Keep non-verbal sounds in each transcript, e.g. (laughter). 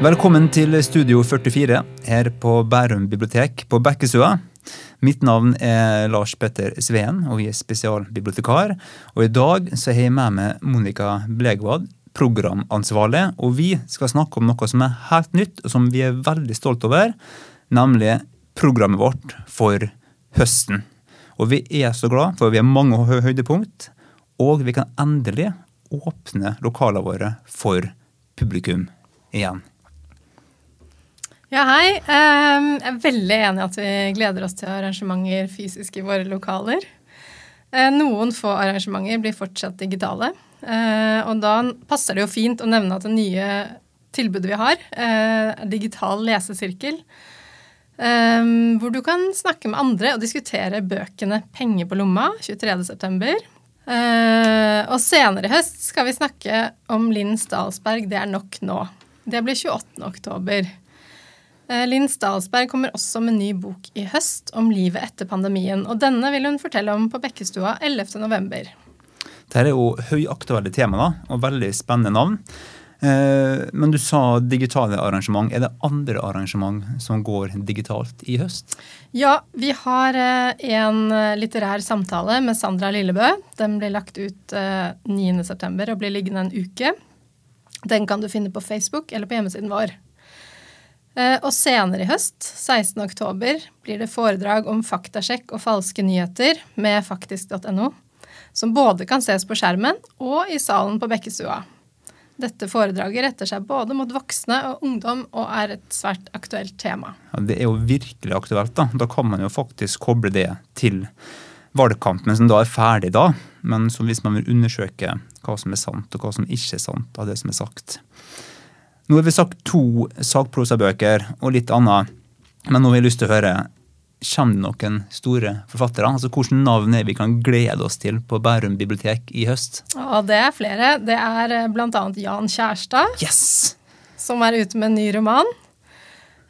Velkommen til Studio 44 her på Bærum bibliotek på Bekkestua. Mitt navn er Lars Petter Sveen, og vi er spesialbibliotekar. Og i dag så har jeg med meg Monica Blegvad, programansvarlig. Og vi skal snakke om noe som er helt nytt, og som vi er veldig stolt over. Nemlig programmet vårt for høsten. Og vi er så glad, for vi har mange høydepunkt. Og vi kan endelig åpne lokalene våre for publikum igjen. Ja, hei. Ehm, jeg er veldig enig i at vi gleder oss til arrangementer fysisk i våre lokaler. Eh, noen få arrangementer blir fortsatt digitale. Eh, og da passer det jo fint å nevne at det nye tilbudet vi har, eh, er digital lesesirkel. Ehm, hvor du kan snakke med andre og diskutere bøkene 'Penger på lomma' 23.9. Og senere i høst skal vi snakke om Linn Stalsberg 'Det er nok nå'. Det blir 28. Eh, Linn Stalsberg kommer også med ny bok i høst om livet etter pandemien. og Denne vil hun fortelle om på Bekkestua 11.11. Dette er jo høyaktuelle temaer og veldig spennende navn. Eh, men du sa digitale arrangement. Er det andre arrangement som går digitalt i høst? Ja, vi har eh, en litterær samtale med Sandra Lillebø. Den blir lagt ut 9.9. og blir liggende en uke. Den kan du finne på Facebook eller på hjemmesiden vår. Eh, og senere i høst, 16.10, blir det foredrag om faktasjekk og falske nyheter med faktisk.no, som både kan ses på skjermen og i salen på Bekkestua. Dette foredraget retter seg både mot voksne og ungdom og er et svært aktuelt tema. Ja, det er jo virkelig aktuelt. Da Da kan man jo faktisk koble det til valgkampen som da er ferdig da, men hvis man vil undersøke hva som er sant og hva som ikke er sant av det som er sagt. Nå har vi sagt to sakprosabøker og litt annet, men nå har vi lyst til å høre Kommer det noen store forfattere? Altså Hvilke navn er vi kan glede oss til på Bærum bibliotek i høst? Ja, Det er flere. Det er eh, bl.a. Jan Kjærstad, yes! som er ute med en ny roman.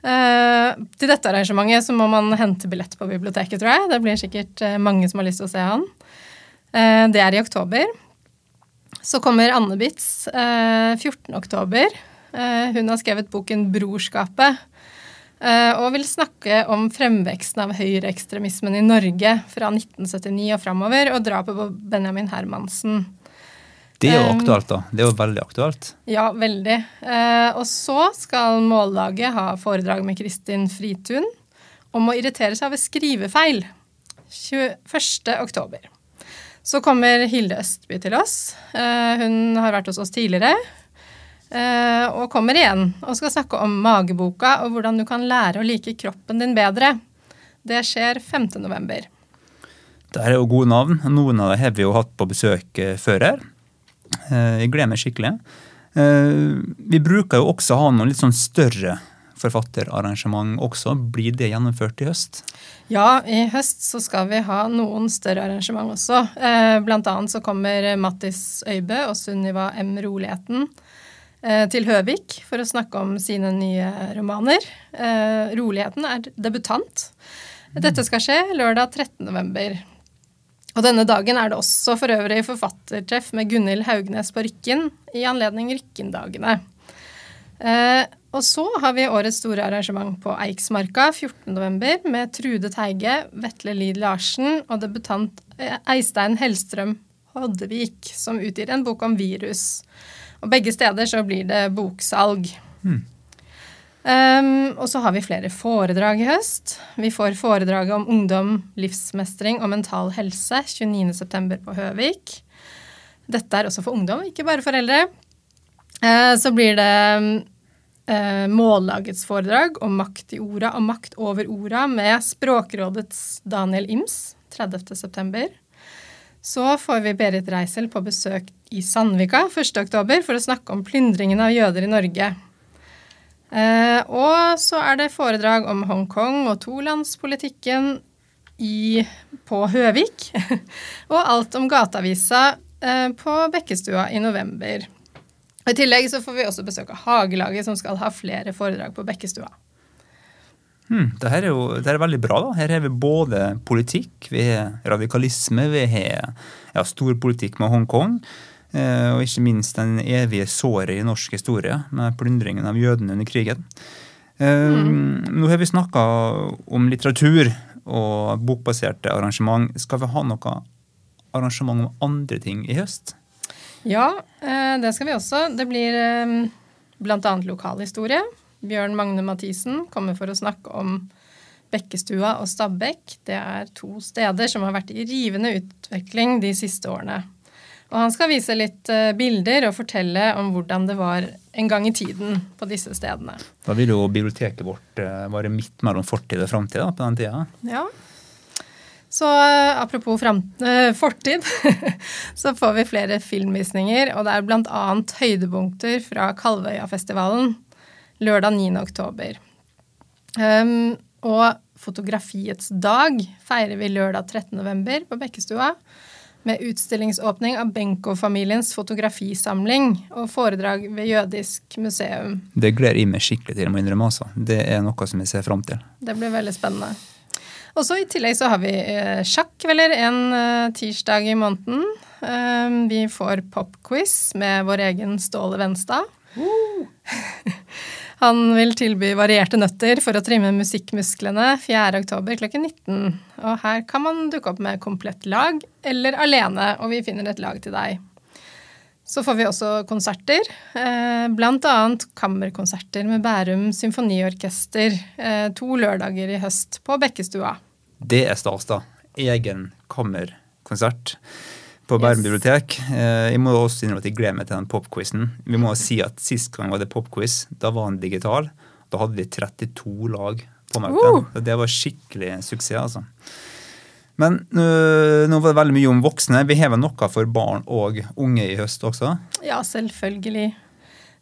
Uh, til dette arrangementet så må man hente billett på biblioteket, tror jeg. Det blir sikkert uh, mange som har lyst til å se han. Uh, det er i oktober. Så kommer Anne Bitz 14. oktober. Eh, hun har skrevet boken 'Brorskapet'. Eh, og vil snakke om fremveksten av høyreekstremismen i Norge fra 1979 og framover, og drapet på Benjamin Hermansen. Det er jo eh, aktuelt, da. Det er jo veldig aktuelt. Ja, veldig. Og så skal Mållaget ha foredrag med Kristin Fritun om å irritere seg over skrivefeil. 21. oktober. Så kommer Hilde Østby til oss. Hun har vært hos oss tidligere. Eh, og kommer igjen og skal snakke om mageboka og hvordan du kan lære å like kroppen din bedre. Det skjer 5.11. Det er jo gode navn. Noen av dem har vi jo hatt på besøk eh, før her. Eh, jeg gleder meg skikkelig. Vi bruker jo også å ha noen litt sånn større forfatterarrangement også. Blir det gjennomført i høst? Ja, i høst så skal vi ha noen større arrangement også. Blant annet så kommer Mattis Øybø og Sunniva M. Roligheten til Høvik for å snakke om sine nye romaner. Eh, 'Roligheten' er debutant. Dette skal skje lørdag 13.11. Og denne dagen er det også for øvrig forfattertreff med Gunhild Haugnes på Rykken i anledning Rykkendagene. Eh, og så har vi årets store arrangement på Eiksmarka 14.11. med Trude Teige, Vetle Lid Larsen og debutant Eistein Hellstrøm Hoddevik, som utgir en bok om virus. Og begge steder så blir det boksalg. Mm. Um, og så har vi flere foredrag i høst. Vi får foredraget om ungdom, livsmestring og mental helse 29.9. på Høvik. Dette er også for ungdom, ikke bare foreldre. Uh, så blir det uh, Mållagets foredrag om makt i orda og makt over orda med Språkrådets Daniel Ims 30.9. Så får vi Berit Reisel på besøk i Sandvika 1.10 for å snakke om plyndringen av jøder i Norge. Eh, og så er det foredrag om Hongkong og tolandspolitikken i, på Høvik. (laughs) og alt om Gateavisa eh, på Bekkestua i november. Og I tillegg så får vi også besøk av Hagelaget, som skal ha flere foredrag på Bekkestua. Hmm, det her er jo det er veldig bra. da. Her har vi både politikk, vi har radikalisme, vi har ja, stor politikk med Hongkong. Eh, og ikke minst den evige såret i norsk historie, med plyndringen av jødene under krigen. Mm. Nå har vi snakka om litteratur og bokbaserte arrangement. Skal vi ha noe arrangement om andre ting i høst? Ja, eh, det skal vi også. Det blir bl.a. lokalhistorie. Bjørn Magne Mathisen kommer for å snakke om Bekkestua og Stabekk. Det er to steder som har vært i rivende utvikling de siste årene. Og han skal vise litt uh, bilder og fortelle om hvordan det var en gang i tiden på disse stedene. Da vil jo biblioteket vårt uh, være midt mellom fortid og framtid på den tida. Ja. Så uh, apropos fram, fortid, (laughs) så får vi flere filmvisninger. Og det er bl.a. høydepunkter fra Kalvøyafestivalen lørdag 9. oktober. Um, og Fotografiets dag feirer vi lørdag 13. november på Bekkestua med utstillingsåpning av Benkow-familiens fotografisamling og foredrag ved Jødisk museum. Det gleder jeg meg skikkelig til. må innrømme altså. Det er noe som jeg ser fram til. Det blir veldig spennende. Og så I tillegg så har vi eh, sjakkvelder en eh, tirsdag i måneden. Um, vi får popquiz med vår egen Ståle Venstad. Uh. (laughs) Han vil tilby varierte nøtter for å trimme musikkmusklene 4.10 klokken 19. Og her kan man dukke opp med komplett lag eller alene, og vi finner et lag til deg. Så får vi også konserter, eh, bl.a. kammerkonserter med Bærum symfoniorkester eh, to lørdager i høst på Bekkestua. Det er stas, da. Egen kammerkonsert på Bærum bibliotek. Eh, jeg må også innrømme at jeg gleder meg til den popquizen. Vi må si at Sist gang var det popquiz. Da var den digital. Da hadde vi 32 lag påmeldte. Uh! Det var skikkelig suksess, altså. Men øh, nå var det veldig mye om voksne. Vi har vel noe for barn og unge i høst også? Ja, selvfølgelig.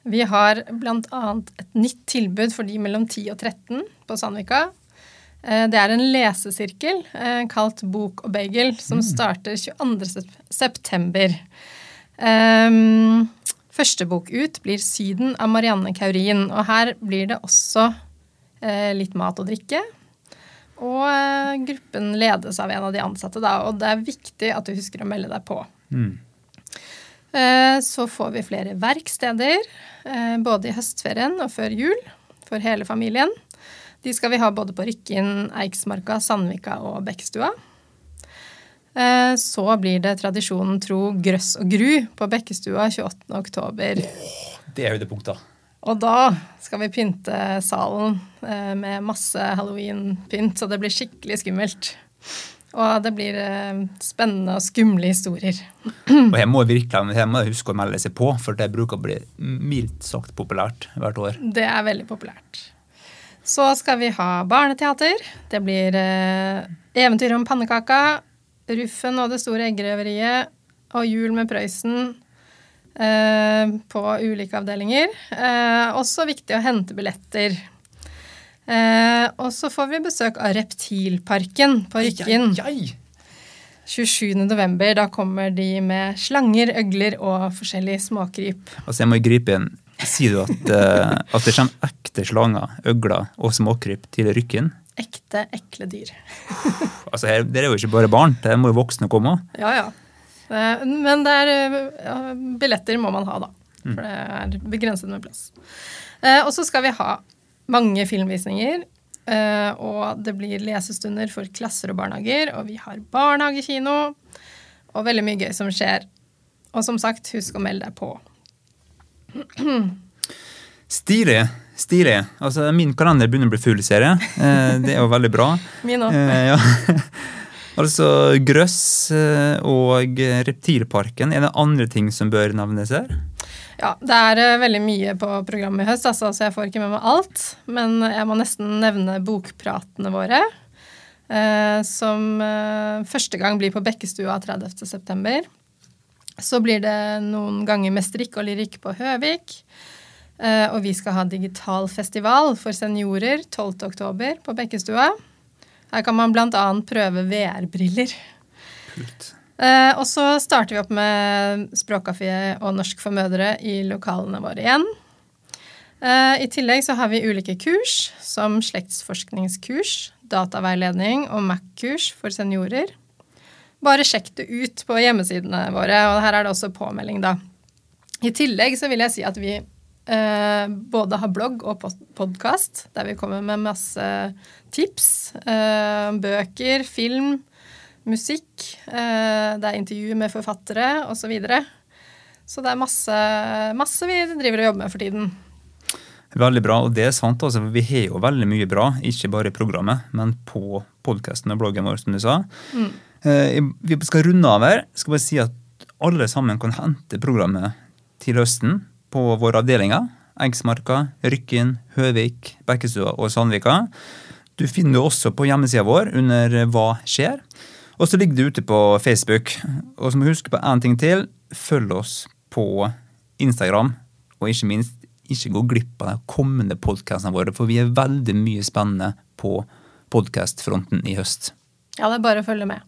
Vi har bl.a. et nytt tilbud for de mellom 10 og 13 på Sandvika. Eh, det er en lesesirkel eh, kalt Bok og bagel, som mm. starter 22.9. september. første bok ut blir 'Syden' av Marianne Kaurin. Og her blir det også eh, litt mat og drikke. Og gruppen ledes av en av de ansatte, da, og det er viktig at du husker å melde deg på. Mm. Så får vi flere verksteder, både i høstferien og før jul, for hele familien. De skal vi ha både på Rykken, Eiksmarka, Sandvika og Bekkestua. Eh, så blir det tradisjonen tro grøss og gru på Bekkestua 28.10. Det er høydepunktet. Og da skal vi pynte salen eh, med masse halloween-pynt, så det blir skikkelig skummelt. Og det blir eh, spennende og skumle historier. og her må virkelig her må huske å melde seg på, for det bruker å bli mildt sagt populært hvert år. Det er veldig populært. Så skal vi ha barneteater. Det blir eh, Eventyr om pannekaka, Ruffen og det store eggerøveriet og Jul med Prøysen eh, på ulike avdelinger. Eh, også viktig å hente billetter. Eh, og så får vi besøk av Reptilparken på Rykken. 27.11. Da kommer de med slanger, øgler og forskjellige småkryp. Altså jeg må gripe inn Sier du at, uh, at, det kommer ekte slanger, øgler og småkryp til Rykken? Ekte, ekle dyr. altså, her, Det er jo ikke bare barn, det må jo voksne komme òg. Ja, ja. Eh, men det er ja, billetter må man ha, da. For mm. det er begrenset med plass. Eh, og så skal vi ha mange filmvisninger. og det blir lesestunder for klasser og barnehager. Og vi har barnehagekino. Og veldig mye gøy som skjer. Og som sagt, husk å melde deg på. Stilig. Stilig. Altså, min kalender begynner å bli full, ser jeg. Eh, det er jo veldig bra. Min òg. Eh, ja. (laughs) altså grøss eh, og Reptilparken. Er det andre ting som bør nevnes her? Ja, det er veldig mye på programmet i høst, altså, så jeg får ikke med meg alt. Men jeg må nesten nevne bokpratene våre. Som første gang blir på Bekkestua 30.9. Så blir det noen ganger med strikk og lyrikk på Høvik. Uh, og vi skal ha digital festival for seniorer 12.10 på Bekkestua. Her kan man bl.a. prøve VR-briller. Uh, og så starter vi opp med språkkafé og norsk for mødre i lokalene våre igjen. Uh, I tillegg så har vi ulike kurs, som slektsforskningskurs, dataveiledning og Mac-kurs for seniorer. Bare sjekk det ut på hjemmesidene våre, og her er det også påmelding, da. I tillegg så vil jeg si at vi eh, både har blogg og podkast, der vi kommer med masse tips. Eh, bøker, film, musikk. Eh, det er intervju med forfattere osv. Så, videre. så det er masse, masse vi driver og jobber med for tiden. Veldig bra, og det er sant. altså, Vi har jo veldig mye bra, ikke bare i programmet, men på podkasten og bloggen vår, som du sa. Mm. Eh, vi skal runde av her. skal bare si at alle sammen kan hente programmet til høsten på våre avdelinger. Eiksmarka, Rykken, Høvik, Bekkestua og Sandvika. Du finner det også på hjemmesida vår under Hva skjer? Og så ligger det ute på Facebook. Og så må du huske på én ting til. Følg oss på Instagram, og ikke minst ikke gå glipp av de kommende podkastene våre, for vi er veldig mye spennende på podkastfronten i høst. Ja, det er bare å følge med.